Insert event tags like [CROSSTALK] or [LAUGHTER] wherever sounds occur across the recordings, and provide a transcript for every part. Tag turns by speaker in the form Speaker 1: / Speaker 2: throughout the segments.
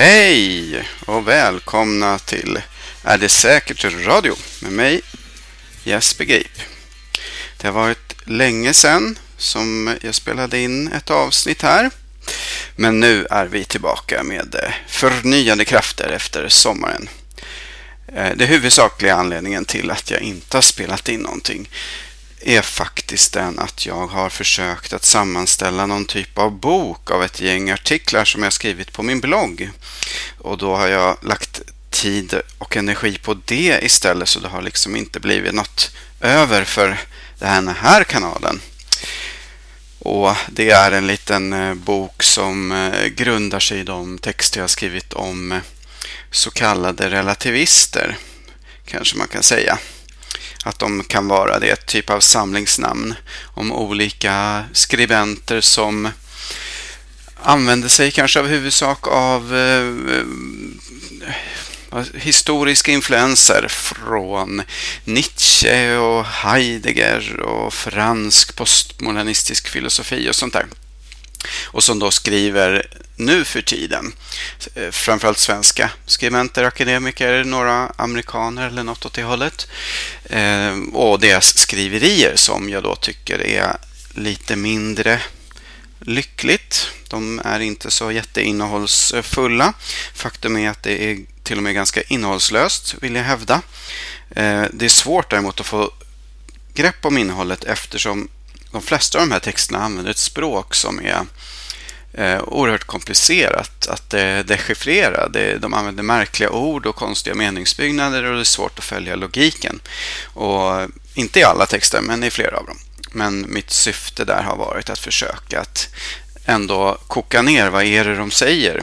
Speaker 1: Hej och välkomna till Är det säkert radio med mig Jesper Grip. Det har varit länge sedan som jag spelade in ett avsnitt här. Men nu är vi tillbaka med förnyade krafter efter sommaren. Eh, det huvudsakliga anledningen till att jag inte har spelat in någonting är faktiskt den att jag har försökt att sammanställa någon typ av bok av ett gäng artiklar som jag skrivit på min blogg. Och då har jag lagt tid och energi på det istället så det har liksom inte blivit något över för den här kanalen. Och det är en liten eh, bok som eh, grundar sig i de texter jag skrivit om eh, så kallade relativister, kanske man kan säga att de kan vara det, ett typ av samlingsnamn om olika skribenter som använder sig kanske av huvudsak av eh, eh historiska influenser från Nietzsche och Heidegger och fransk postmodernistisk filosofi och sånt där. Och som då skriver nu för tiden. Eh, framförallt svenska skribenter, akademiker, några amerikaner eller något åt det hållet. Eh, och deras skriverier som jag då tycker är lite mindre lyckligt. De är inte så jätteinnehållsfulla. Faktum är att det är till och med ganska innehållslöst, vill jag hävda. Eh, det är svårt däremot att få grepp om innehållet eftersom de flesta av de här texterna använder ett språk som är eh, oerhört komplicerat att eh, dechiffrera. Det, de använder märkliga ord och konstiga meningsbyggnader och det är svårt att följa logiken. Och eh, inte i alla texter, men i flera av dem. Men mitt syfte där har varit att försöka att ändå koka ner vad är det de säger.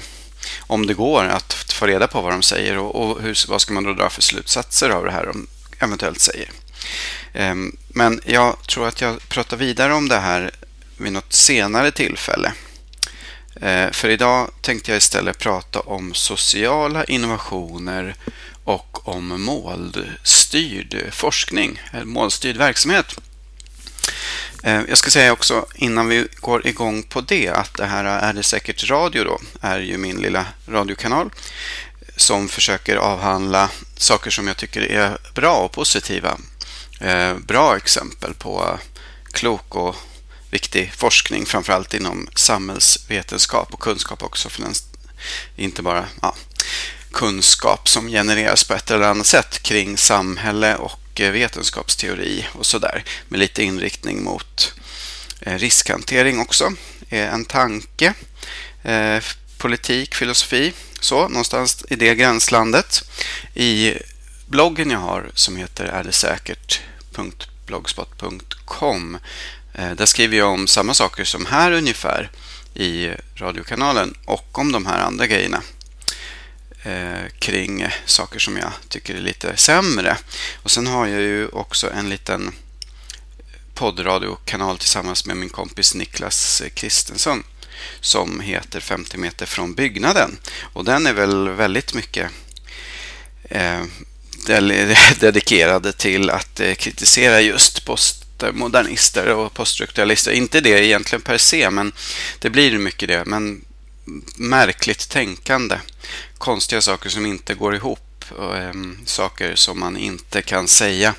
Speaker 1: Om det går att få reda på vad de säger och, och hur, vad ska man då dra för slutsatser av det här de eventuellt säger. Ehm, men jag tror att jag pratar vidare om det här vid något senare tillfälle. Ehm, för idag tänkte jag istället prata om sociala innovationer och om målstyrd forskning, eller målstyrd verksamhet. Ehm, jag ska säga också innan vi går igång på det att det här är det säkert radio då, är ju min lilla radiokanal som försöker avhandla saker som jag tycker är bra och positiva. Eh, bra exempel på klok och viktig forskning, framförallt inom samhällsvetenskap och kunskap också. För den, inte bara ja, kunskap som genereras på ett eller annat sätt kring samhälle och eh, vetenskapsteori och sådär. Med lite inriktning mot eh, riskhantering också. En tanke, eh, politik, filosofi, så någonstans i det gränslandet. I bloggen jag har som heter ärdesäkert.blogspot.com eh, där skriver jag om samma saker som här ungefär i radiokanalen och om de här andra grejerna eh, kring saker som jag tycker är lite sämre. Och sen har jag ju också en liten poddradiokanal tillsammans med min kompis Niklas Kristensson som heter 50 meter från byggnaden. Och den är väl väldigt mycket eh, dedikerade till att eh, kritisera just postmodernister och poststrukturalister. Inte det egentligen per se, men det blir mycket det. Men märkligt tänkande. Konstiga saker som inte går ihop. Och, äm, saker som man inte kan säga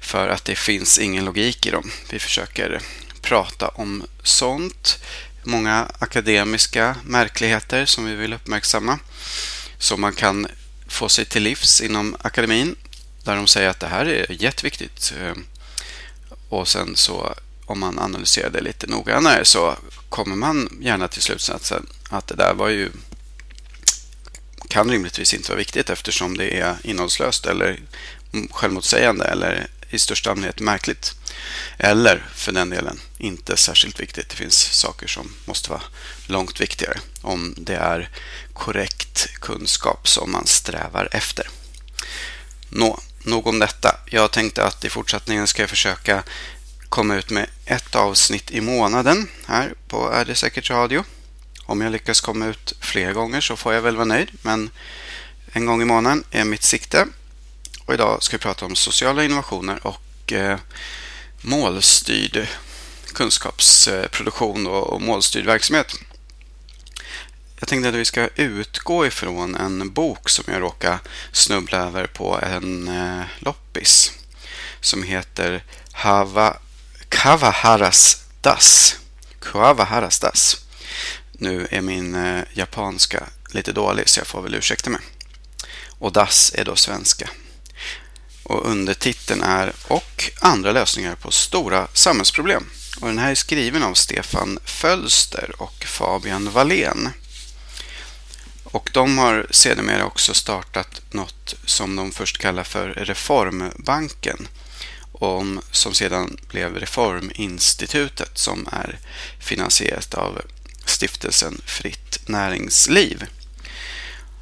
Speaker 1: för att det finns ingen logik i dem. Vi försöker prata om sånt. Många akademiska märkligheter som vi vill uppmärksamma. Som man kan få sig till livs inom akademin. Där de säger att det här är jätteviktigt. Eh, och sen så om man analyserar det lite noggrannare så kommer man gärna till slutsatsen att det där var ju kan rimligtvis inte vara viktigt eftersom det är innehållslöst eller självmotsägande eller i största allmänhet märkligt. Eller för den delen inte särskilt viktigt. Det finns saker som måste vara långt viktigare om det är korrekt kunskap som man strävar efter. Nå, nog om detta. Jag tänkte att i fortsättningen ska jag försöka komma ut med ett avsnitt i månaden här på Är det säkert radio. Om jag lyckas komma ut fler gånger så får jag väl vara nöjd, men en gång i månaden är mitt sikte. Och idag ska vi prata om sociala innovationer och eh, målstyrd kunskapsproduktion och, och målstyrd verksamhet. jag tänkte att vi ska utgå ifrån en bok som jag råkade snubbla över på en eh, loppis som heter Hava, Kavaharas Das. Kavaharas Das. Nu är min eh, japanska lite dålig så jag får väl ursäkta mig. Och Das är då svenska. Och undertiteln är Och andra lösningar på stora samhällsproblem. Och den här är skriven av Stefan Fölster och Fabian Wallén. Och de har sedermera också startat något som de först kallar för Reformbanken om, som sedan blev Reforminstitutet som är finansierat av stiftelsen Fritt Näringsliv.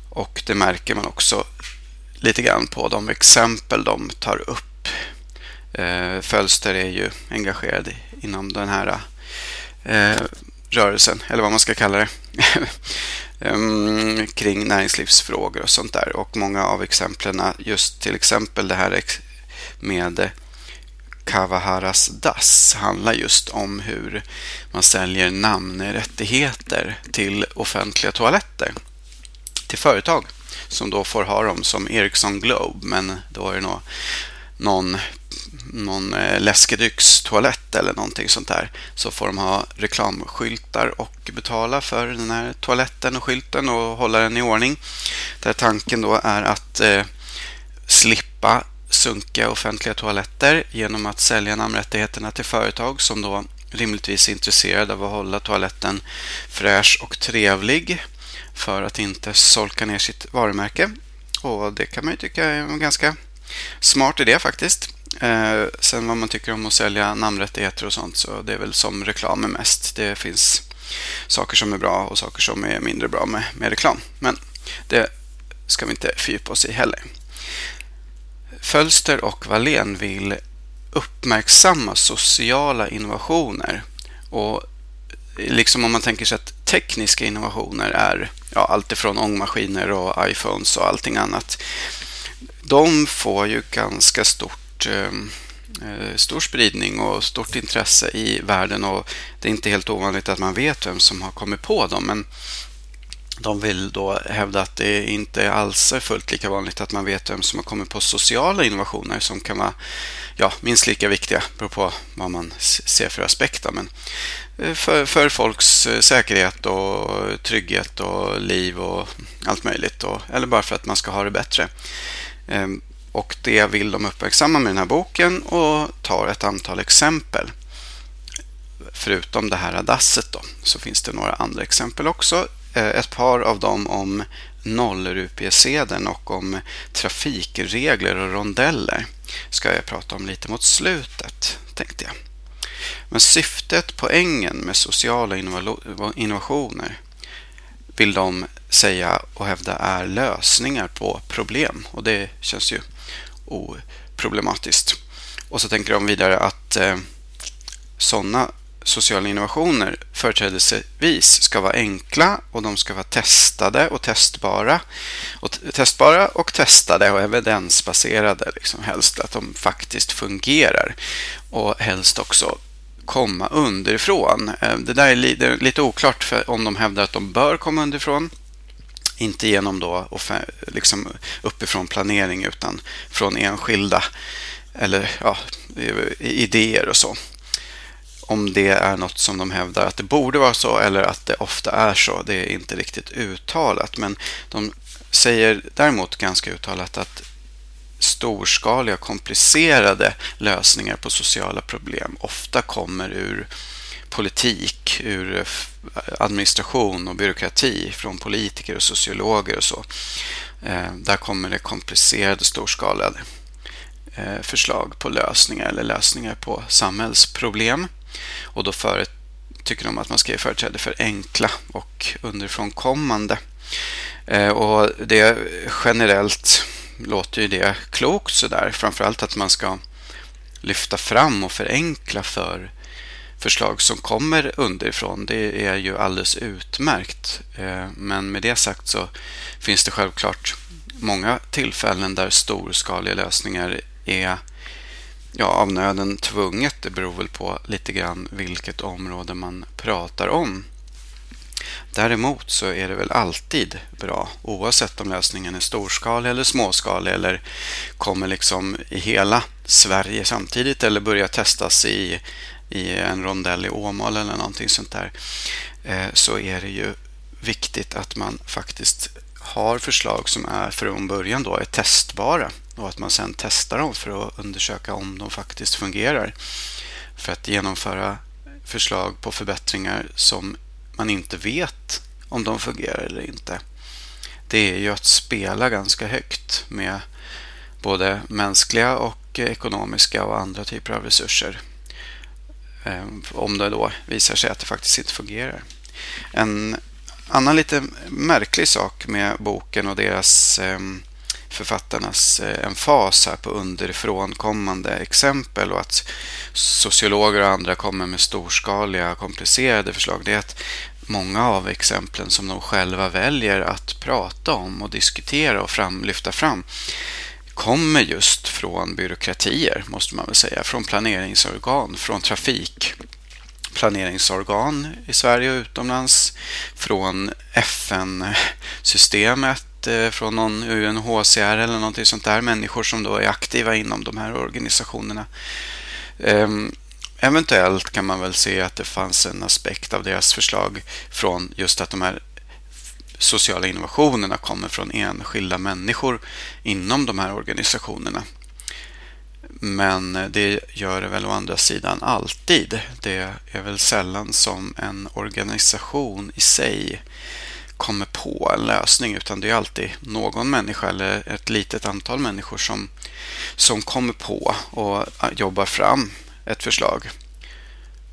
Speaker 1: Och det märker man också lite grann på de exempel de tar upp. Eh, Fölster är ju engagerad inom den här eh, rörelsen, eller vad man ska kalla det, [LAUGHS] kring näringslivsfrågor och sånt där. Och många av exemplen, just till exempel det här med Kavaharas Das handlar just om hur man säljer namnrättigheter till offentliga toaletter till företag som då får ha dem som Ericsson Globe men då är det nog någon, någon eh, läskedryckstoalett eller någonting sånt där så får de ha reklamskyltar och betala för den här toaletten och skylten och hålla den i ordning. Där tanken då är att eh, slippa sunkiga offentliga toaletter genom att sälja namnrättigheterna till företag som då rimligtvis är intresserade av att hålla toaletten fräsch och trevlig för att inte solka ner sitt varumärke. Och det kan man ju tycka är en ganska smart idé faktiskt. Eh, sen vad man tycker om att sälja namnrättigheter och sånt så det är väl som reklam är mest. Det finns saker som är bra och saker som är mindre bra med, med reklam. Men det ska vi inte fördjupa oss i heller. Fölster och Wallén vill uppmärksamma sociala innovationer. Och liksom om man tänker sig att tekniska innovationer är ja, allt ifrån ångmaskiner och iPhones och allting annat. De får ju ganska stort ehm, eh, stor spridning och stort intresse i världen och det är inte helt ovanligt att man vet vem som har kommit på dem. Men de vill då hävda att det inte alls är fullt lika vanligt att man vet vem som har kommit på sociala innovationer som kan vara ja, minst lika viktiga, beror på vad man ser för aspekter. Men eh, för, för folks eh, säkerhet och trygghet och liv och allt möjligt. Och, eller bara för att man ska ha det bättre. Ehm, och det vill de uppmärksamma med den här boken och tar ett antal exempel. Förutom det här dasset då, så finns det några andra exempel också Eh, ett par av dem om nollrupiesedeln och om trafikregler och rondeller ska jag prata om lite mot slutet, tänkte jag. Men syftet, poängen med sociala innovationer vill de säga och hävda är lösningar på problem och det känns ju oproblematiskt. Och så tänker de vidare att eh, sådana sociala innovationer företrädesvis ska vara enkla och de ska vara testade och testbara. Och testbara och testade och evidensbaserade liksom helst, att de faktiskt fungerar. Och helst också komma underifrån. Eh, det där är lite oklart för om de hävdar att de bör komma underifrån. Inte genom då liksom uppifrån planering utan från enskilda eller ja, idéer och så om det är något som de hävdar att det borde vara så eller att det ofta är så. Det är inte riktigt uttalat. Men de säger däremot ganska uttalat att storskaliga komplicerade lösningar på sociala problem ofta kommer ur politik, ur eh, administration och byråkrati från politiker och sociologer och så. Eh, där kommer det komplicerade storskaliga eh, förslag på lösningar eller lösningar på samhällsproblem. Och då före, tycker de att man ska ge företräde för enkla och underifrånkommande. Eh, och det generellt låter ju det klokt sådär. Framförallt att man ska lyfta fram och förenkla för förslag som kommer underifrån. Det är ju alldeles utmärkt. Eh, men med det sagt så finns det självklart många tillfällen där storskaliga lösningar är ja, av nöden tvunget. Det beror väl på lite grann vilket område man pratar om. Däremot så är det väl alltid bra oavsett om lösningen är storskalig eller småskalig eller kommer liksom i hela Sverige samtidigt eller börjar testas i, i en rondell i Åmål eller någonting sånt där eh, så är det ju viktigt att man faktiskt har förslag som är från början då är testbara och att man sedan testar dem för att undersöka om de faktiskt fungerar. För att genomföra förslag på förbättringar som man inte vet om de fungerar eller inte. Det är ju att spela ganska högt med både mänskliga och ekonomiska och andra typer av resurser. Eh, om det då visar sig att det faktiskt inte fungerar. En annan lite märklig sak med boken och deras ehm, författarnas eh, emfas här på underifrånkommande exempel och att sociologer och andra kommer med storskaliga komplicerade förslag. Det är att många av exemplen som de själva väljer att prata om och diskutera och fram, lyfta fram kommer just från byråkratier, måste man väl säga, från planeringsorgan, från trafik planeringsorgan i Sverige och utomlands, från FN-systemet, Eh, från någon UNHCR eller någonting sånt där, människor som då är aktiva inom de här organisationerna. Ehm, eventuellt kan man väl se att det fanns en aspekt av deras förslag från just att de här sociala innovationerna kommer från enskilda människor inom de här organisationerna. Men eh, det gör det väl å andra sidan alltid. Det är väl sällan som en organisation i sig kommer på en lösning utan det är alltid någon människa eller ett litet antal människor som, som kommer på och jobbar fram ett förslag.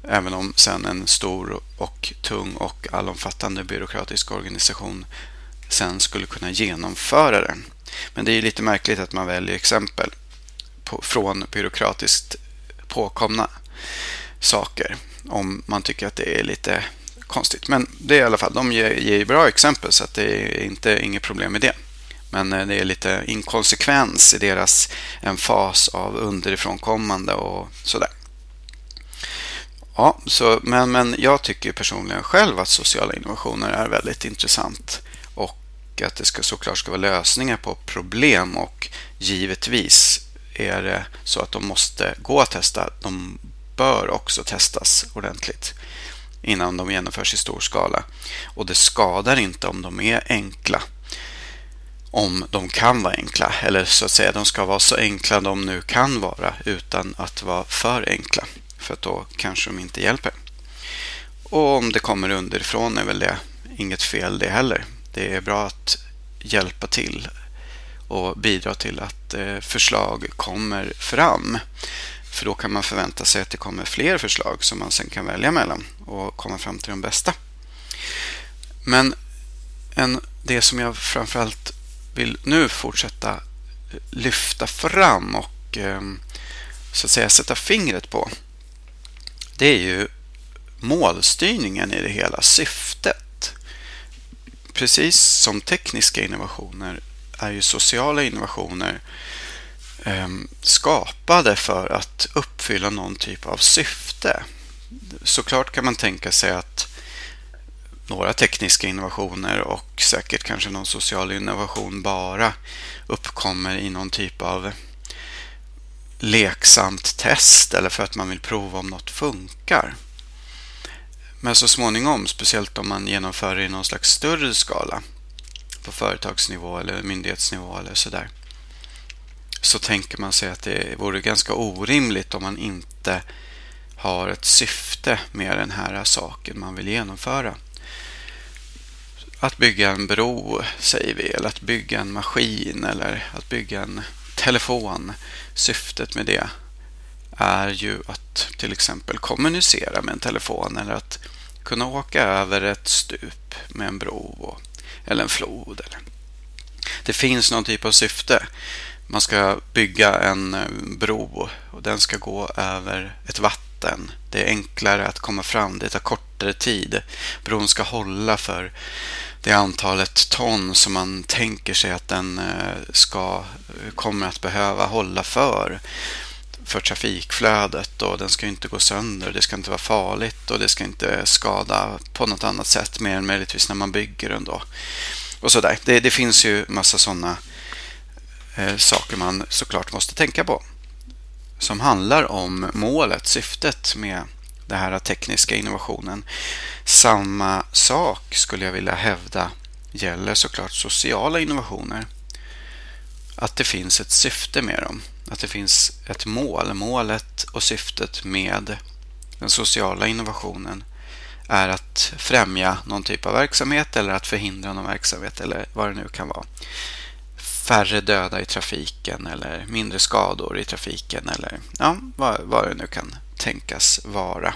Speaker 1: Även om sen en stor och tung och allomfattande byråkratisk organisation sen skulle kunna genomföra den. Men det är lite märkligt att man väljer exempel på, från byråkratiskt påkomna saker om man tycker att det är lite konstigt. Men det är i alla fall, de ger, ger bra exempel så att det är inte inget problem med det. Men eh, det är lite inkonsekvens i deras emfas av underifrånkommande och sådär. Ja, så, men, men jag tycker personligen själv att sociala innovationer är väldigt intressant och att det ska, såklart ska vara lösningar på problem och givetvis är det så att de måste gå att testa. De bör också testas ordentligt innan de genomförs i stor skala. Och det skadar inte om de är enkla. Om de kan vara enkla, eller så att säga, de ska vara så enkla de nu kan vara utan att vara för enkla. För då kanske de inte hjälper. Och om det kommer underifrån är väl det inget fel det heller. Det är bra att hjälpa till och bidra till att eh, förslag kommer fram. För då kan man förvänta sig att det kommer fler förslag som man sen kan välja mellan och komma fram till de bästa. Men en, det som jag framförallt vill nu fortsätta lyfta fram och eh, så att säga sätta fingret på det är ju målstyrningen i det hela, syftet. Precis som tekniska innovationer är ju sociala innovationer Ehm, skapade för att uppfylla någon typ av syfte. Såklart kan man tänka sig att några tekniska innovationer och säkert kanske någon social innovation bara uppkommer i någon typ av leksamt test eller för att man vill prova om något funkar. Men så småningom, speciellt om man genomför det i någon slags större skala, på företagsnivå eller myndighetsnivå eller sådär så tänker man sig att det vore ganska orimligt om man inte har ett syfte med den här saken man vill genomföra. Att bygga en bro, säger vi, eller att bygga en maskin eller att bygga en telefon. Syftet med det är ju att till exempel kommunicera med en telefon eller att kunna åka över ett stup med en bro eller en flod. Det finns någon typ av syfte. Man ska bygga en eh, bro och den ska gå över ett vatten. Det är enklare att komma fram, det tar kortare tid. Bron ska hålla för det antalet ton som man tänker sig att den eh, ska, eh, kommer att behöva hålla för. för trafikflödet och den ska inte gå sönder, det ska inte vara farligt och det ska inte skada på något annat sätt mer än möjligtvis när man bygger den då. Och sådär. Det, det finns ju massa sådana Eh, saker man såklart måste tänka på. Som handlar om målet, syftet med den här tekniska innovationen. Samma sak skulle jag vilja hävda gäller såklart sociala innovationer. Att det finns ett syfte med dem. Att det finns ett mål. Målet och syftet med den sociala innovationen är att främja någon typ av verksamhet eller att förhindra någon verksamhet eller vad det nu kan vara. Färre döda i trafiken eller mindre skador i trafiken eller ja, vad, vad det nu kan tänkas vara.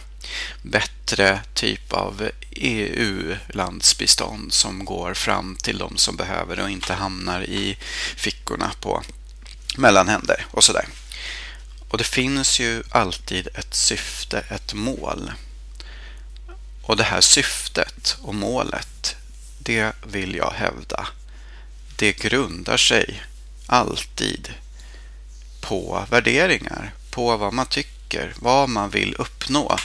Speaker 1: Bättre typ av EU-landsbistånd som går fram till de som behöver det och inte hamnar i fickorna på mellanhänder och sådär. Och det finns ju alltid ett syfte, ett mål. Och det här syftet och målet, det vill jag hävda, det grundar sig alltid på värderingar, på vad man tycker, vad man vill uppnå,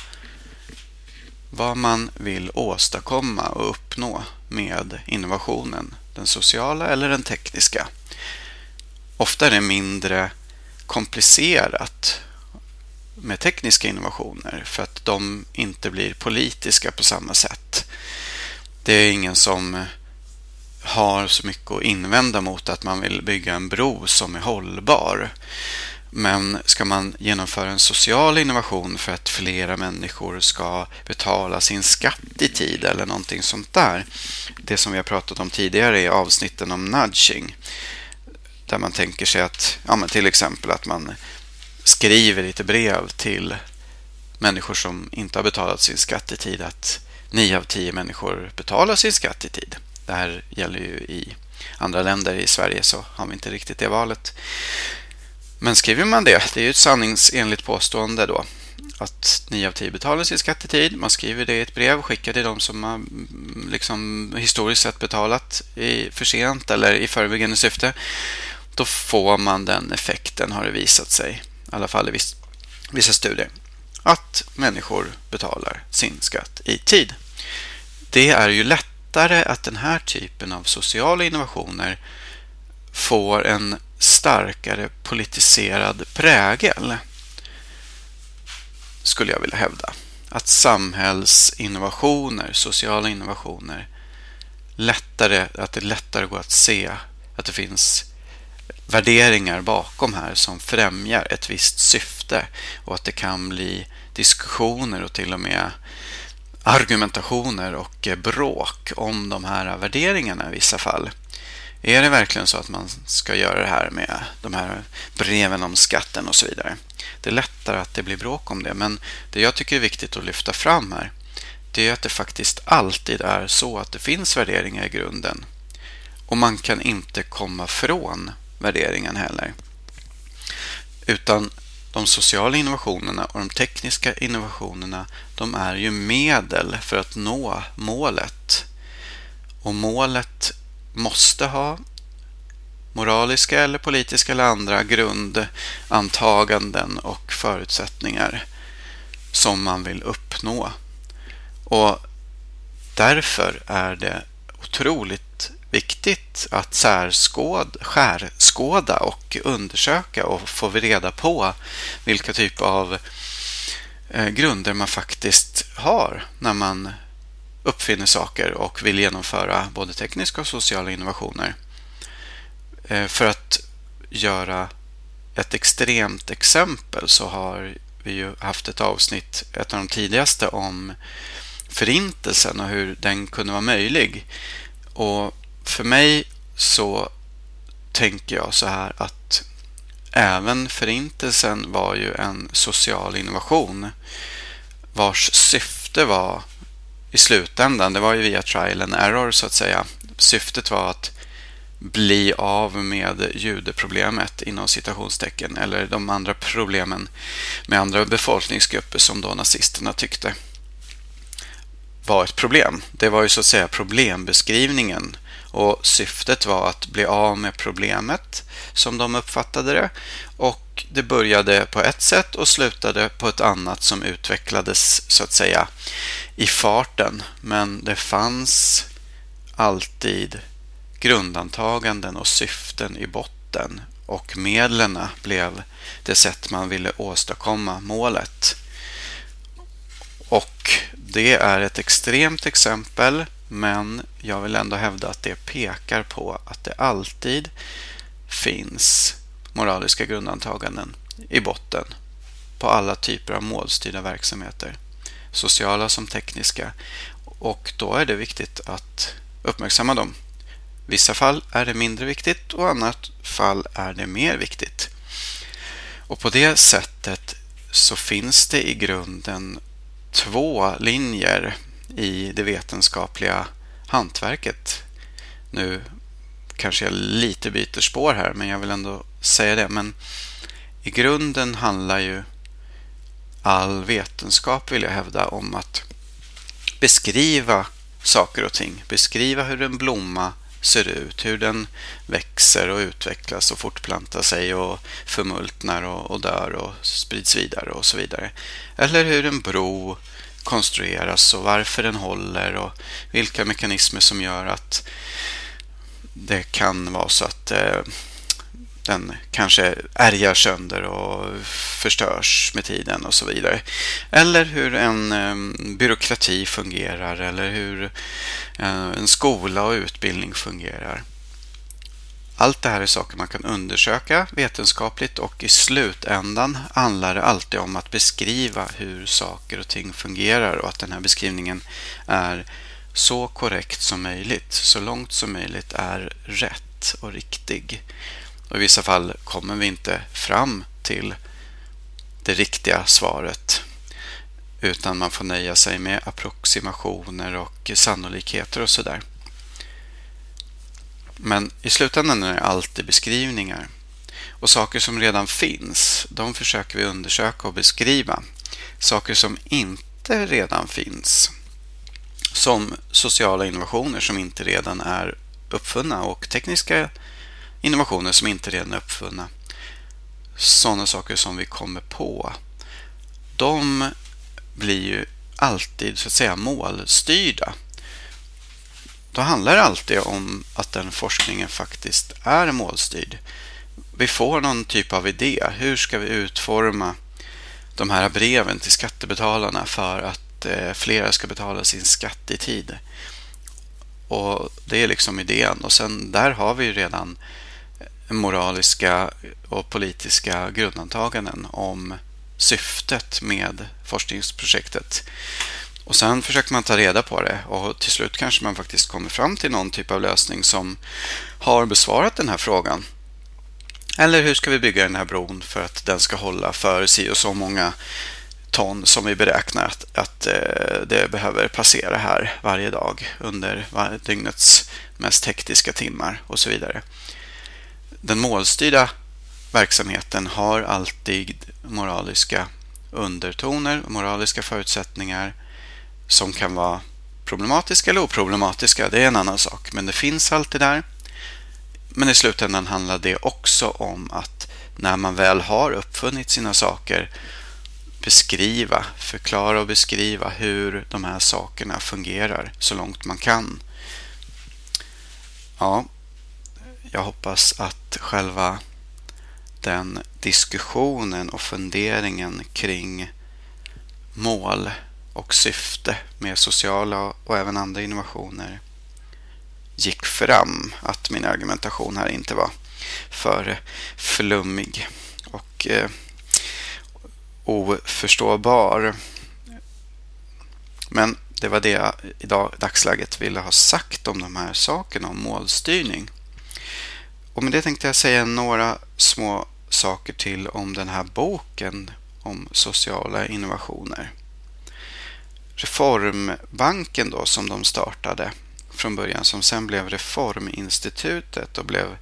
Speaker 1: vad man vill åstadkomma och uppnå med innovationen, den sociala eller den tekniska. Ofta är det mindre komplicerat med tekniska innovationer för att de inte blir politiska på samma sätt. Det är ingen som har så mycket att invända mot att man vill bygga en bro som är hållbar. Men ska man genomföra en social innovation för att flera människor ska betala sin skatt i tid eller någonting sånt där. Det som vi har pratat om tidigare i avsnitten om nudging. Där man tänker sig att, ja men till exempel att man skriver lite brev till människor som inte har betalat sin skatt i tid att 9 av 10 människor betalar sin skatt i tid. Det här gäller ju i andra länder. I Sverige så har vi inte riktigt det valet. Men skriver man det, det är ju ett sanningsenligt påstående då, att 9 av 10 betalar sin skatt i tid. Man skriver det i ett brev, skickar till de som har mm, liksom historiskt sett betalat i för sent eller i förebyggande syfte. Då får man den effekten, har det visat sig i alla fall i vissa studier, att människor betalar sin skatt i tid. Det är ju lätt lättare att den här typen av sociala innovationer får en starkare politiserad prägel skulle jag vilja hävda. Att samhällsinnovationer, sociala innovationer lättare, att det lättare går att se att det finns värderingar bakom här som främjar ett visst syfte och att det kan bli diskussioner och till och med argumentationer och eh, bråk om de här värderingarna i vissa fall. Är det verkligen så att man ska göra det här med de här breven om skatten och så vidare? Det är lättare att det blir bråk om det, men det jag tycker är viktigt att lyfta fram här, det är att det faktiskt alltid är så att det finns värderingar i grunden. Och man kan inte komma från värderingen heller. Utan de sociala innovationerna och de tekniska innovationerna de är ju medel för att nå målet. Och målet måste ha moraliska eller politiska eller andra grundantaganden och förutsättningar som man vill uppnå. Och därför är det otroligt viktigt att särskåd, skärskåda och undersöka och få reda på vilka typer av eh, grunder man faktiskt har när man uppfinner saker och vill genomföra både tekniska och sociala innovationer. Eh, för att göra ett extremt exempel så har vi ju haft ett avsnitt, ett av de tidigaste, om Förintelsen och hur den kunde vara möjlig. Och för mig så tänker jag så här att även Förintelsen var ju en social innovation vars syfte var i slutändan, det var ju via trial and error så att säga. Syftet var att bli av med judeproblemet inom citationstecken eller de andra problemen med andra befolkningsgrupper som då nazisterna tyckte var ett problem. Det var ju så att säga problembeskrivningen och syftet var att bli av med problemet som de uppfattade det. Och det började på ett sätt och slutade på ett annat som utvecklades så att säga i farten. Men det fanns alltid grundantaganden och syften i botten och medlen blev det sätt man ville åstadkomma målet. Och det är ett extremt exempel men jag vill ändå hävda att det pekar på att det alltid finns moraliska grundantaganden i botten på alla typer av målstyrda verksamheter, sociala som tekniska. Och då är det viktigt att uppmärksamma dem. Vissa fall är det mindre viktigt och annat fall är det mer viktigt. Och på det sättet så finns det i grunden två linjer i det vetenskapliga hantverket. Nu kanske jag lite byter spår här, men jag vill ändå säga det. Men i grunden handlar ju all vetenskap, vill jag hävda, om att beskriva saker och ting. Beskriva hur en blomma ser ut, hur den växer och utvecklas och fortplantar sig och förmultnar och, och dör och sprids vidare och så vidare. Eller hur en bro konstrueras och varför den håller och vilka mekanismer som gör att det kan vara så att eh, den kanske ärgar sönder och förstörs med tiden och så vidare. Eller hur en eh, byråkrati fungerar eller hur eh, en skola och utbildning fungerar. Allt det här är saker man kan undersöka vetenskapligt och i slutändan handlar det alltid om att beskriva hur saker och ting fungerar och att den här beskrivningen är så korrekt som möjligt, så långt som möjligt är rätt och riktig. Och I vissa fall kommer vi inte fram till det riktiga svaret utan man får nöja sig med approximationer och sannolikheter och sådär. Men i slutändan är det alltid beskrivningar. Och saker som redan finns, de försöker vi undersöka och beskriva. Saker som inte redan finns, som sociala innovationer som inte redan är uppfunna och tekniska innovationer som inte redan är uppfunna. Sådana saker som vi kommer på. De blir ju alltid så att säga målstyrda. Då handlar det alltid om att den forskningen faktiskt är målstyrd. Vi får någon typ av idé. Hur ska vi utforma de här breven till skattebetalarna för att eh, flera ska betala sin skatt i tid? Och Det är liksom idén. Och sen där har vi redan moraliska och politiska grundantaganden om syftet med forskningsprojektet. Och sen försöker man ta reda på det och till slut kanske man faktiskt kommer fram till någon typ av lösning som har besvarat den här frågan. Eller hur ska vi bygga den här bron för att den ska hålla för si och så många ton som vi beräknar att, att eh, det behöver passera här varje dag under dygnets mest hektiska timmar och så vidare. Den målstyrda verksamheten har alltid moraliska undertoner, moraliska förutsättningar som kan vara problematiska eller oproblematiska. Det är en annan sak, men det finns alltid där. Men i slutändan handlar det också om att när man väl har uppfunnit sina saker beskriva, förklara och beskriva hur de här sakerna fungerar så långt man kan. Ja, jag hoppas att själva den diskussionen och funderingen kring mål och syfte med sociala och även andra innovationer gick fram. Att min argumentation här inte var för flummig och eh, oförståbar. Men det var det jag i dag, dagsläget ville ha sagt om de här sakerna om målstyrning. Och med det tänkte jag säga några små saker till om den här boken om sociala innovationer. Reformbanken då som de startade från början som sen blev Reforminstitutet och blev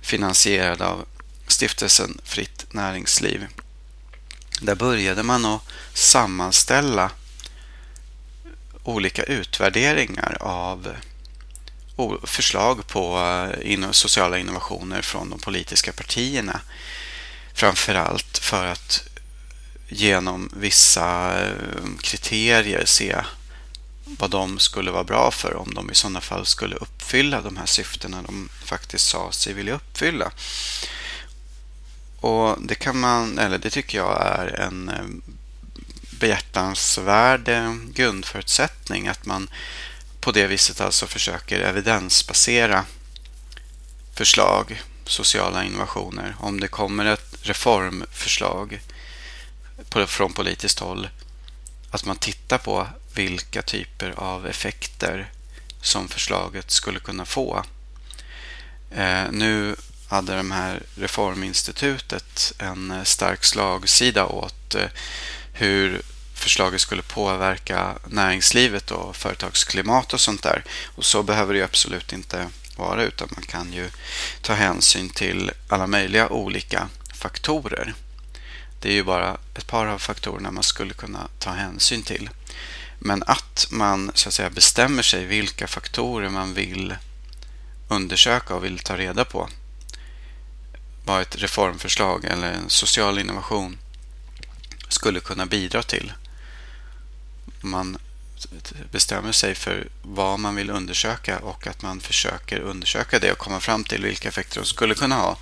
Speaker 1: finansierad av stiftelsen Fritt Näringsliv. Där började man att sammanställa olika utvärderingar av förslag på eh, sociala innovationer från de politiska partierna. Framförallt för att genom vissa eh, kriterier se vad de skulle vara bra för om de i sådana fall skulle uppfylla de här syftena de faktiskt sa sig vilja uppfylla. Och det kan man, eller det tycker jag är en eh, behjärtansvärd eh, grundförutsättning att man på det viset alltså försöker evidensbasera förslag, sociala innovationer. Om det kommer ett reformförslag från politiskt håll, att man tittar på vilka typer av effekter som förslaget skulle kunna få. Eh, nu hade de här Reforminstitutet en eh, stark slagsida åt eh, hur förslaget skulle påverka näringslivet och företagsklimat och sånt där. Och så behöver det absolut inte vara utan man kan ju ta hänsyn till alla möjliga olika faktorer. Det är ju bara ett par av faktorerna man skulle kunna ta hänsyn till. Men att man så att säga bestämmer sig vilka faktorer man vill undersöka och vill ta reda på vad ett reformförslag eller en social innovation skulle kunna bidra till man bestämmer sig för vad man vill undersöka och att man försöker undersöka det och komma fram till vilka effekter de skulle kunna ha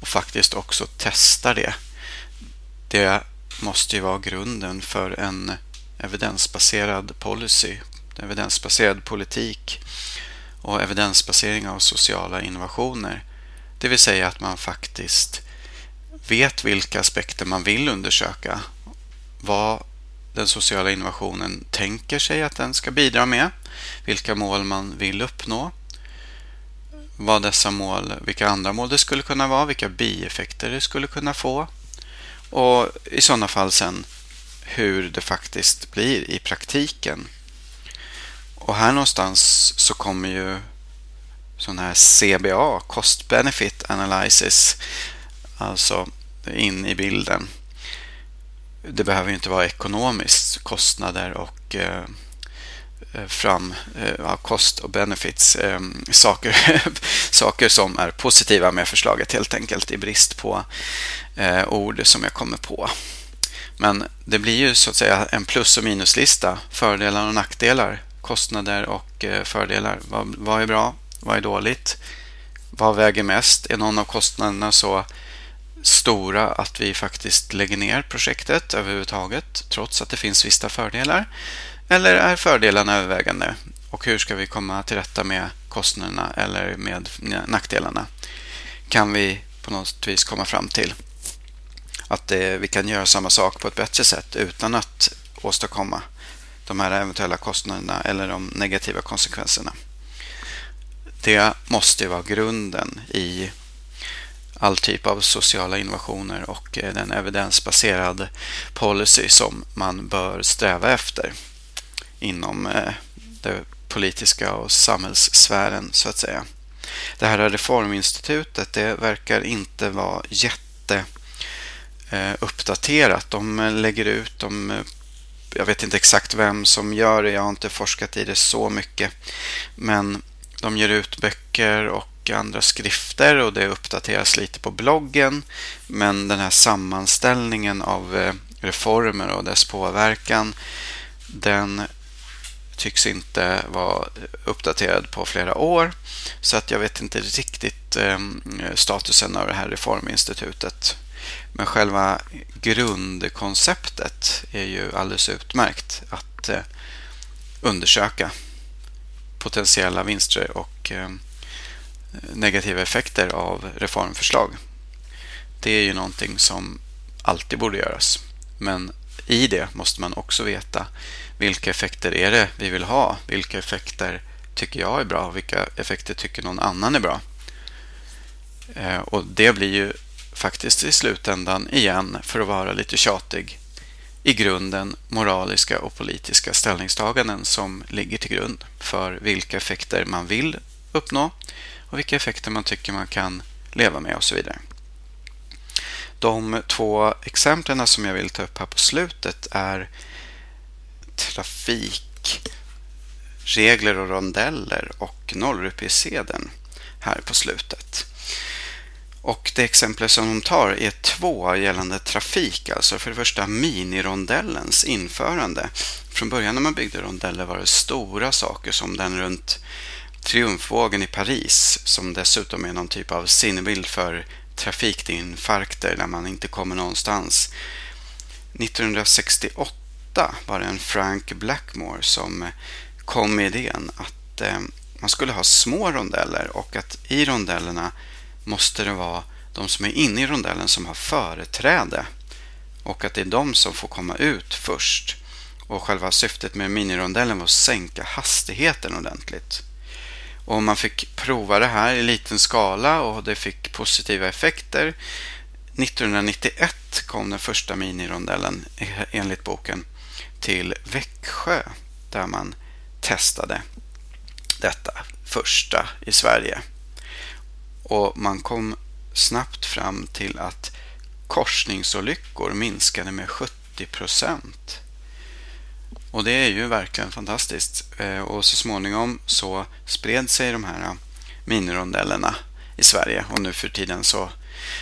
Speaker 1: och faktiskt också testa det. Det måste ju vara grunden för en evidensbaserad policy, evidensbaserad politik och evidensbasering av sociala innovationer. Det vill säga att man faktiskt vet vilka aspekter man vill undersöka. Vad den sociala innovationen tänker sig att den ska bidra med, vilka mål man vill uppnå, vad dessa mål, vilka andra mål det skulle kunna vara, vilka bieffekter det skulle kunna få och i sådana fall sen hur det faktiskt blir i praktiken. Och här någonstans så kommer ju sån här CBA, Cost Benefit Analysis, alltså in i bilden det behöver ju inte vara ekonomiskt, kostnader och eh, Eh, fram, eh, kost och benefits, eh, saker, [LAUGHS] saker som är positiva med förslaget helt enkelt i brist på ord som jag kommer på. Men det blir ju så att säga en plus och minuslista, fördelar och nackdelar, kostnader och fördelar. Vad, vad är bra? Vad är dåligt? Vad väger mest? Är någon av kostnaderna så stora att vi faktiskt lägger ner projektet överhuvudtaget trots att det finns vissa fördelar? Eller är fördelarna övervägande? Och hur ska vi komma till rätta med kostnaderna eller med nackdelarna? Kan vi på något vis komma fram till att det, vi kan göra samma sak på ett bättre sätt utan att åstadkomma de här eventuella kostnaderna eller de negativa konsekvenserna? Det måste vara grunden i all typ av sociala innovationer och eh, den evidensbaserad policy som man bör sträva efter inom den det politiska och samhällssfären så att säga. Det här reforminstitutet det verkar inte vara jätte eh, uppdaterat. De eh, lägger ut, de, jag vet inte exakt vem som gör det, jag har inte forskat i det så mycket. Men de ger ut böcker och andra skrifter och det uppdateras lite på bloggen. Men den här sammanställningen av reformer och dess påverkan den tycks inte vara uppdaterad på flera år. Så att jag vet inte riktigt ehm, statusen av det här reforminstitutet. Men själva grundkonceptet är ju alldeles utmärkt att eh, undersöka potentiella vinster och ehm, negativa effekter av reformförslag. Det är ju någonting som alltid borde göras. Men i det måste man också veta vilka effekter är det vi vill ha? Vilka effekter tycker jag är bra? Vilka effekter tycker någon annan är bra? Eh, och det blir ju faktiskt i slutändan igen, för att vara lite tjatig, i grunden moraliska och politiska ställningstaganden som ligger till grund för vilka effekter man vill uppnå och vilka effekter man tycker man kan leva med och så vidare. De två exemplen som jag vill ta upp här på slutet är trafik regler och rondeller och nollrupesedeln här på slutet. Och det exempel som de tar är två gällande trafik, alltså för det första minirondellens införande. Från början när man byggde rondeller var det stora saker som den runt Triumfvågen i Paris, som dessutom är någon typ av sinnebild för trafikinfarkter där man inte kommer någonstans. 1968 var det en Frank Blackmore som kom med idén att eh, man skulle ha små rondeller och att i rondellerna måste det vara de som är inne i rondellen som har företräde och att det är de som får komma ut först. Och själva syftet med minirondellen var att sänka hastigheten ordentligt. Och man fick prova det här i liten skala och det fick positiva effekter. 1991 kom den första minirondellen enligt boken till Växjö där man testade detta första i Sverige. Och man kom snabbt fram till att korsningsolyckor minskade med 70 procent. Och det är ju verkligen fantastiskt. Eh, och så småningom så spred sig de här eh, minirondellerna i Sverige och nu för tiden så,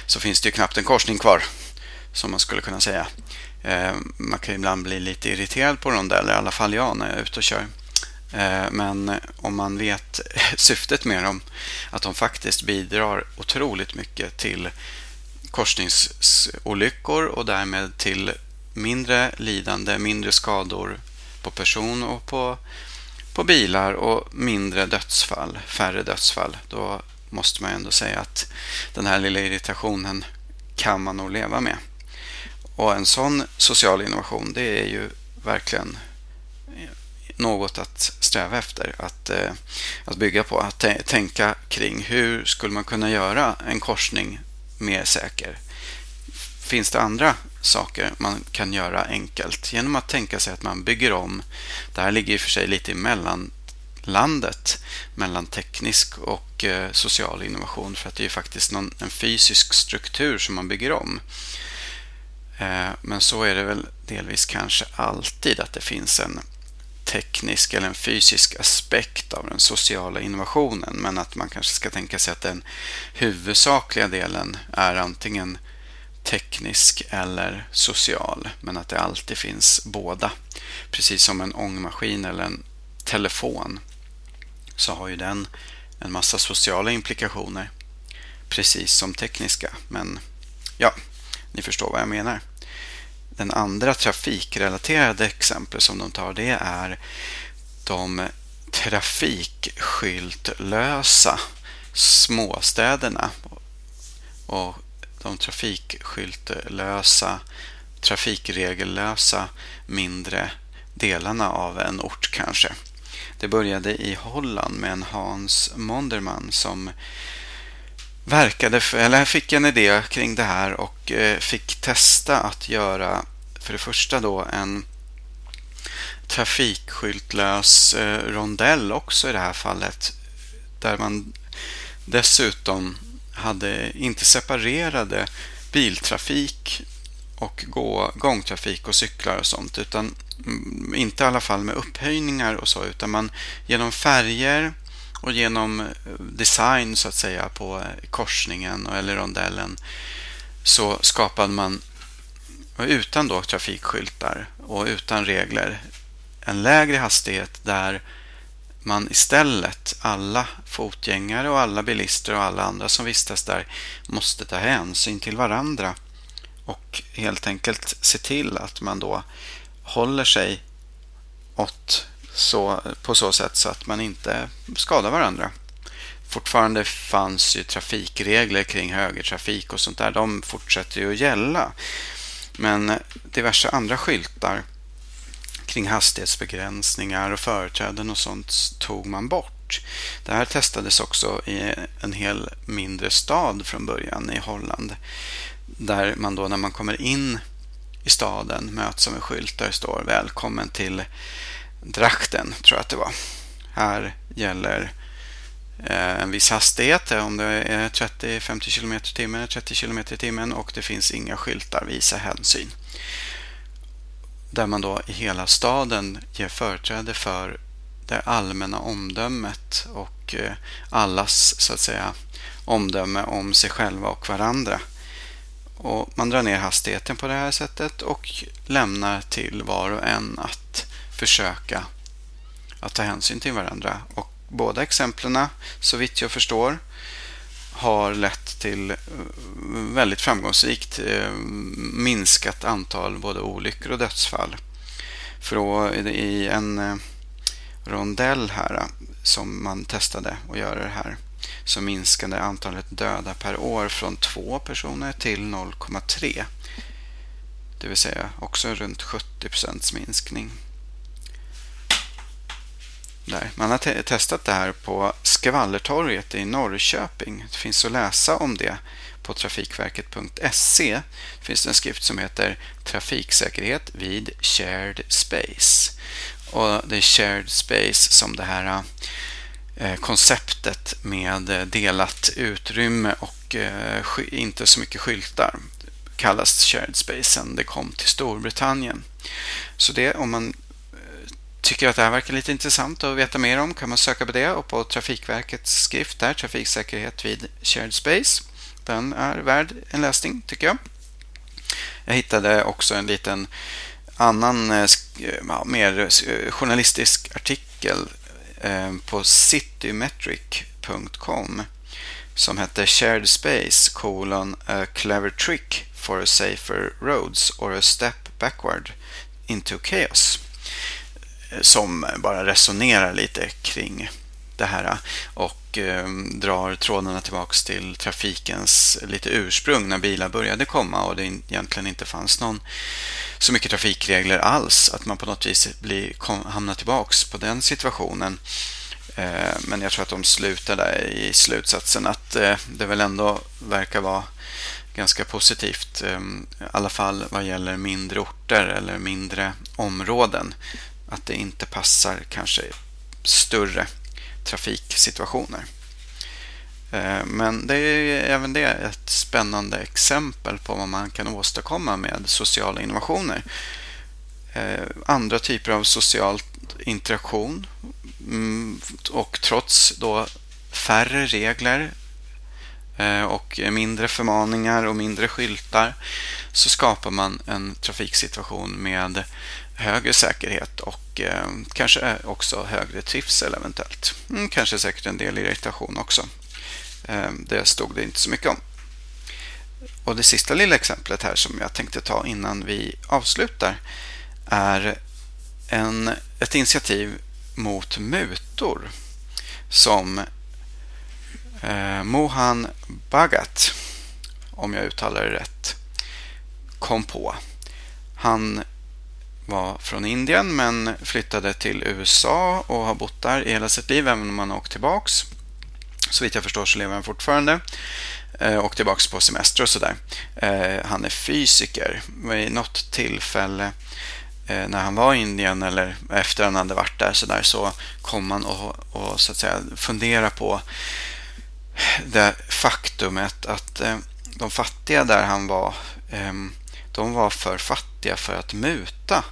Speaker 1: så finns det ju knappt en korsning kvar som man skulle kunna säga. Eh, man kan ibland bli lite irriterad på rondeller, i alla fall jag när jag är ute och kör. Men om man vet [LAUGHS] syftet med dem, att de faktiskt bidrar otroligt mycket till korsningsolyckor och därmed till mindre lidande, mindre skador på person och på, på bilar och mindre dödsfall, färre dödsfall. Då måste man ändå säga att den här lilla irritationen kan man nog leva med. Och en sån social innovation, det är ju verkligen något att sträva efter, att, eh, att bygga på. Att tänka kring hur skulle man kunna göra en korsning mer säker? Finns det andra saker man kan göra enkelt genom att tänka sig att man bygger om. Det här ligger i och för sig lite i mellanlandet mellan teknisk och eh, social innovation för att det är faktiskt någon, en fysisk struktur som man bygger om. Eh, men så är det väl delvis kanske alltid att det finns en teknisk eller en fysisk aspekt av den sociala innovationen men att man kanske ska tänka sig att den huvudsakliga delen är antingen teknisk eller social, men att det alltid finns båda. Precis som en ångmaskin eller en telefon så har ju den en massa sociala implikationer, precis som tekniska. Men ja, ni förstår vad jag menar. Den andra trafikrelaterade exempel som de tar det är de trafikskyltlösa småstäderna. Och de trafikskyltlösa, trafikregellösa mindre delarna av en ort kanske. Det började i Holland med en Hans Monderman som verkade, eller fick en idé kring det här och eh, fick testa att göra för det första då en trafikskyltlös eh, rondell också i det här fallet där man dessutom hade inte separerade biltrafik och gå, gångtrafik och cyklar och sånt utan mm, inte i alla fall med upphöjningar och så utan man genom färger och genom eh, design så att säga på eh, korsningen eller rondellen så skapade man utan då trafikskyltar och utan regler en lägre hastighet där man istället, alla fotgängare och alla bilister och alla andra som vistas där, måste ta hänsyn till varandra och helt enkelt se till att man då håller sig åt så, på så sätt så att man inte skadar varandra. Fortfarande fanns ju trafikregler kring högertrafik och sånt där. De fortsätter ju att gälla. Men diverse andra skyltar kring hastighetsbegränsningar och företräden och sånt tog man bort. Det här testades också i en hel mindre stad från början i Holland. Där man då när man kommer in i staden möts av en skylt där det står Välkommen till Drachten, tror jag att det var. Här gäller eh, en viss hastighet, om det är 30-50 km i timmen, 30 km i timmen och det finns inga skyltar, visa hänsyn där man då i hela staden ger företräde för det allmänna omdömet och eh, allas så att säga omdöme om sig själva och varandra. Och man drar ner hastigheten på det här sättet och lämnar till var och en att försöka att ta hänsyn till varandra. Och båda exemplen, så vitt jag förstår, har lett till eh, väldigt framgångsrikt eh, minskat antal både olyckor och dödsfall. För i en eh, rondell här som man testade att göra det här så minskade antalet döda per år från två personer till 0,3. Det vill säga också runt 70 minskning. Där. Man har te testat det här på Skvallertorget i Norrköping. Det finns att läsa om det på trafikverket.se. Det finns en skrift som heter Trafiksäkerhet vid shared space. Och det är shared space som det här eh, konceptet med eh, delat utrymme och eh, inte så mycket skyltar kallas shared space sen det kom till Storbritannien. Så det om man tycker att det här verkar lite intressant att veta mer om kan man söka på det och på Trafikverkets skrift där, Trafiksäkerhet vid Shared Space. Den är värd en läsning tycker jag. Jag hittade också en liten annan, eh, eh, ja, mer eh, journalistisk artikel på citymetric.com som hette Shared Space colon a clever trick for a safer roads or a step backward into chaos som bara resonerar lite kring det här eh, och ehm, drar trådarna tillbaks till trafikens lite ursprung när bilar började komma och det egentligen inte fanns någon så mycket trafikregler alls att man på något vis blir, kom, hamnar tillbaks på den situationen. Eh, men jag tror att de slutar där i slutsatsen att eh, det väl ändå verkar vara ganska positivt, ehm, i alla fall vad gäller mindre orter eller mindre områden att det inte passar kanske större trafiksituationer. Eh, men det är även det ett spännande exempel på vad man kan åstadkomma med sociala innovationer. Eh, andra typer av social interaktion mm, och trots då färre regler eh, och mindre förmaningar och mindre skyltar så skapar man en trafiksituation med högre säkerhet och eh, kanske också högre trivsel eventuellt. Mm, kanske säkert en del irritation också. Eh, det stod det inte så mycket om. Och det sista lilla exemplet här som jag tänkte ta innan vi avslutar är en, ett initiativ mot mutor som eh, Mohan Bagat, om jag uttalar det rätt, kom på. Han var från Indien men flyttade till USA och har bott där i hela sitt liv även om han har åkt tillbaks. Så vitt jag förstår så lever han fortfarande eh, och tillbaks på semester och sådär. Eh, han är fysiker. Vid något tillfälle eh, när han var i Indien eller efter han hade varit där så, där, så kom han och, och så att säga fundera på det faktumet att de fattiga där han var ehm, de var för fattiga för att muta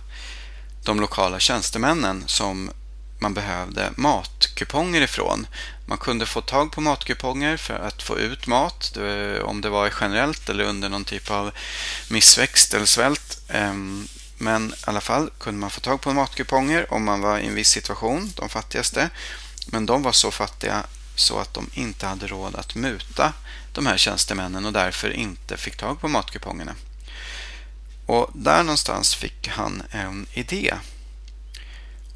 Speaker 1: de lokala tjänstemännen som man behövde matkuponger ifrån. Man kunde få tag på matkuponger för att få ut mat, om det var generellt eller under någon typ av missväxt eller svält. Ehm, men i alla fall kunde man få tag på matkuponger om man var i en viss situation, de fattigaste. Men de var så fattiga så att de inte hade råd att muta de här tjänstemännen och därför inte fick tag på matkupongerna. Och där någonstans fick han en idé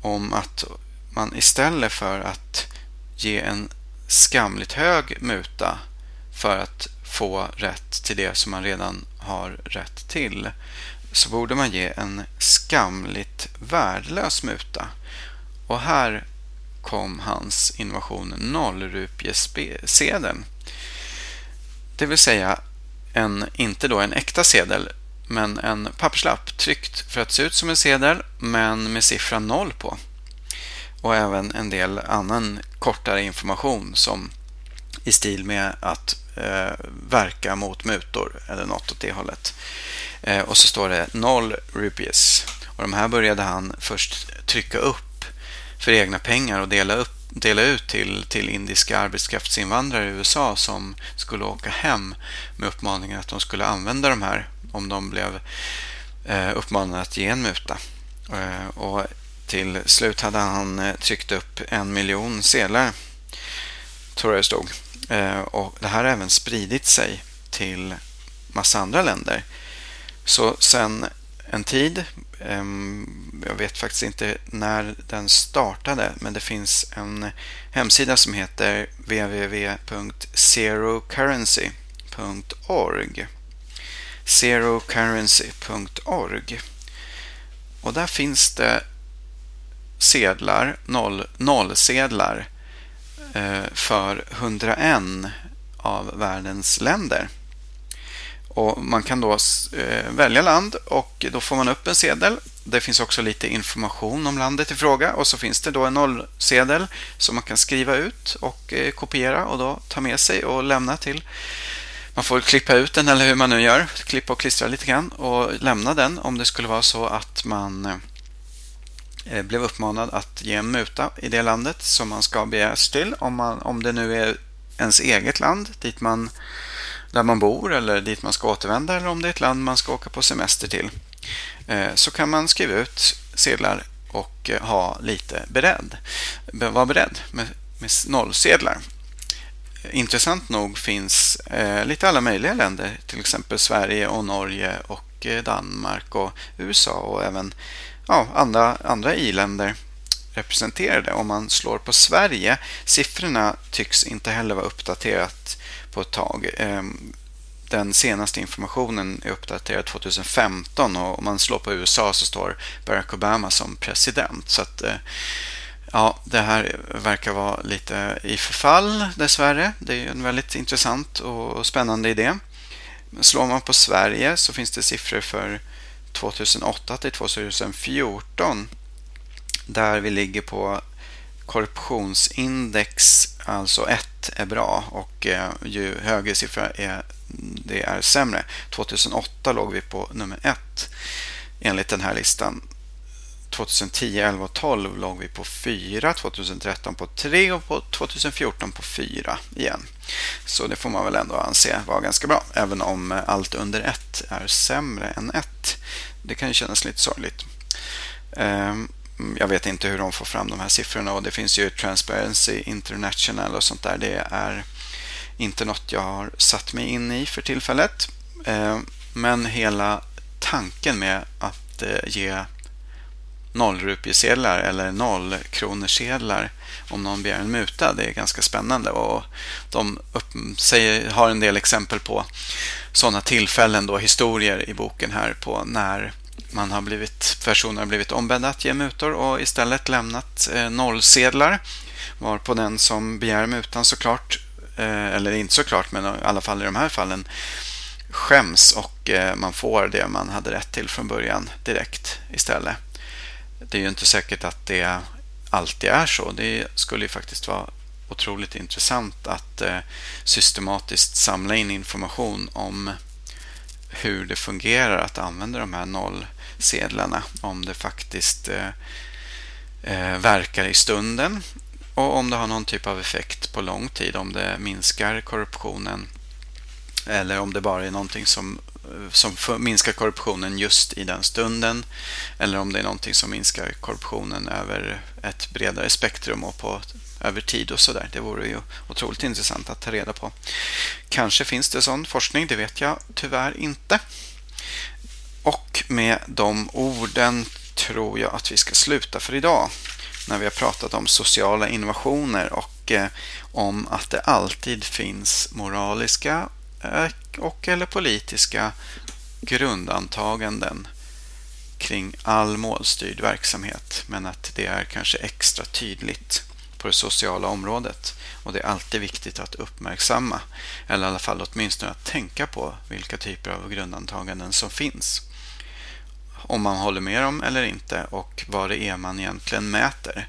Speaker 1: om att man istället för att ge en skamligt hög muta för att få rätt till det som man redan har rätt till så borde man ge en skamligt värdelös muta. Och här kom hans innovation nollrupiesedeln. Det vill säga en, inte då en äkta sedel men en papperslapp tryckt för att se ut som en sedel men med siffran 0 på. Och även en del annan kortare information som i stil med att eh, verka mot mutor eller något åt det hållet. Eh, och så står det 0 rupees. Och de här började han först trycka upp för egna pengar och dela, upp, dela ut till, till indiska arbetskraftsinvandrare i USA som skulle åka hem med uppmaningen att de skulle använda de här om de blev eh, uppmanade att ge en muta. Eh, och till slut hade han eh, tryckt upp en miljon sedlar, tror jag det stod. Och det här har även spridit sig till massa andra länder. Så sen en tid, ehm, jag vet faktiskt inte när den startade, men det finns en hemsida som heter www.zerocurrency.org zerocurrency.org och där finns det sedlar, noll, nollsedlar eh, för 101 av världens länder. Och Man kan då eh, välja land och då får man upp en sedel. Det finns också lite information om landet i fråga och så finns det då en nollsedel som man kan skriva ut och eh, kopiera och då ta med sig och lämna till man får klippa ut den eller hur man nu gör, klippa och klistra lite grann och lämna den om det skulle vara så att man eh, eh, blev uppmanad att ge en muta i det landet som man ska begäras till. Om, man, om det nu är ens eget land dit man, där man bor eller dit man ska återvända eller om det är ett land man ska åka på semester till. Eh, så kan man skriva ut sedlar och ha lite beredd. Var beredd med, med nollsedlar. Intressant nog finns eh, lite alla möjliga länder, till exempel Sverige och Norge och eh, Danmark och USA och även ja, andra, andra i-länder representerade. Om man slår på Sverige, siffrorna tycks inte heller vara uppdaterat på ett tag. Eh, den senaste informationen är uppdaterad 2015 och om man slår på USA så står Barack Obama som president. Så att, eh, Ja, det här verkar vara lite i förfall dessvärre. Det är en väldigt intressant och spännande idé. Slår man på Sverige så finns det siffror för 2008 till 2014 där vi ligger på korruptionsindex, alltså 1 är bra och eh, ju högre siffra är, det är sämre. 2008 låg vi på nummer 1 enligt den här listan. 2010, 11 och 12 låg vi på 4, 2013 på 3 och på 2014 på 4 igen. Så det får man väl ändå anse vara ganska bra, även om eh, allt under 1 är sämre än 1. Det kan ju kännas lite sorgligt. Ehm, jag vet inte hur de får fram de här siffrorna och det finns ju Transparency International och sånt där. Det är inte något jag har satt mig in i för tillfället. Ehm, men hela tanken med att eh, ge nollrupiesedlar eller nollkronorsedlar om någon begär en muta. Det är ganska spännande och de upp, säger, har en del exempel på sådana tillfällen, då, historier i boken här på när man har blivit, personer har blivit ombedda att ge mutor och istället lämnat eh, nollsedlar var på den som begär mutan såklart, eh, eller inte såklart men i alla fall i de här fallen skäms och eh, man får det man hade rätt till från början direkt istället det är ju inte säkert att det alltid är så. Det skulle ju faktiskt vara otroligt intressant att eh, systematiskt samla in information om hur det fungerar att använda de här nollsedlarna. Om det faktiskt eh, eh, verkar i stunden och om det har någon typ av effekt på lång tid. Om det minskar korruptionen eller om det bara är någonting som som minskar korruptionen just i den stunden eller om det är någonting som minskar korruptionen över ett bredare spektrum och på, över tid och sådär. Det vore ju otroligt intressant att ta reda på. Kanske finns det sån forskning, det vet jag tyvärr inte. Och med de orden tror jag att vi ska sluta för idag när vi har pratat om sociala innovationer och eh, om att det alltid finns moraliska och eller politiska grundantaganden kring all målstyrd verksamhet men att det är kanske extra tydligt på det sociala området och det är alltid viktigt att uppmärksamma eller i alla fall åtminstone att tänka på vilka typer av grundantaganden som finns. Om man håller med dem eller inte och vad det är man egentligen mäter.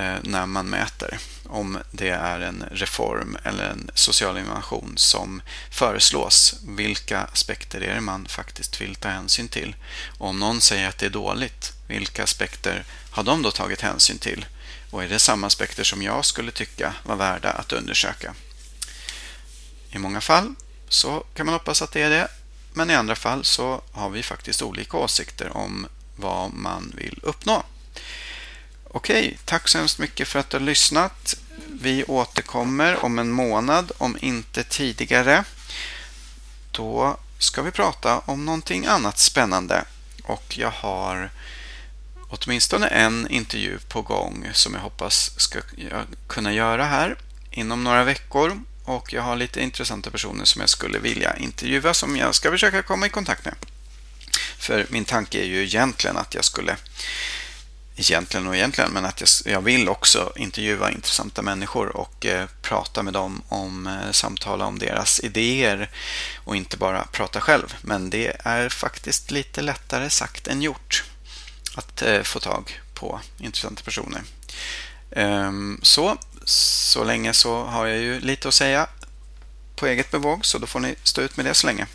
Speaker 1: Eh, när man mäter om det är en reform eller en social innovation som föreslås. Vilka aspekter är det man faktiskt vill ta hänsyn till? Och om någon säger att det är dåligt, vilka aspekter har de då tagit hänsyn till? Och är det samma aspekter som jag skulle tycka var värda att undersöka? I många fall så kan man hoppas att det är det, men i andra fall så har vi faktiskt olika åsikter om vad man vill uppnå. Okej, tack så hemskt mycket för att du har lyssnat. Vi återkommer om en månad, om inte tidigare. Då ska vi prata om någonting annat spännande och jag har åtminstone en intervju på gång som jag hoppas ska kunna göra här inom några veckor och jag har lite intressanta personer som jag skulle vilja intervjua som jag ska försöka komma i kontakt med. För min tanke är ju egentligen att jag skulle egentligen och egentligen, men att jag, jag vill också intervjua intressanta människor och eh, prata med dem om, eh, samtala om deras idéer och inte bara prata själv. Men det är faktiskt lite lättare sagt än gjort att eh, få tag på intressanta personer. Ehm, så, så länge så har jag ju lite att säga på eget bevåg, så då får ni stå ut med det så länge.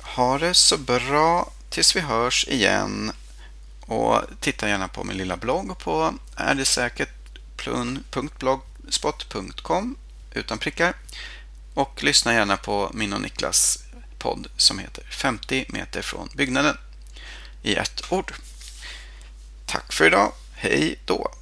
Speaker 1: Ha det så bra tills vi hörs igen och titta gärna på min lilla blogg på ärdesäkert.blogspot.com utan prickar. Och lyssna gärna på min och Niklas podd som heter 50 meter från byggnaden i ett ord. Tack för idag. Hej då!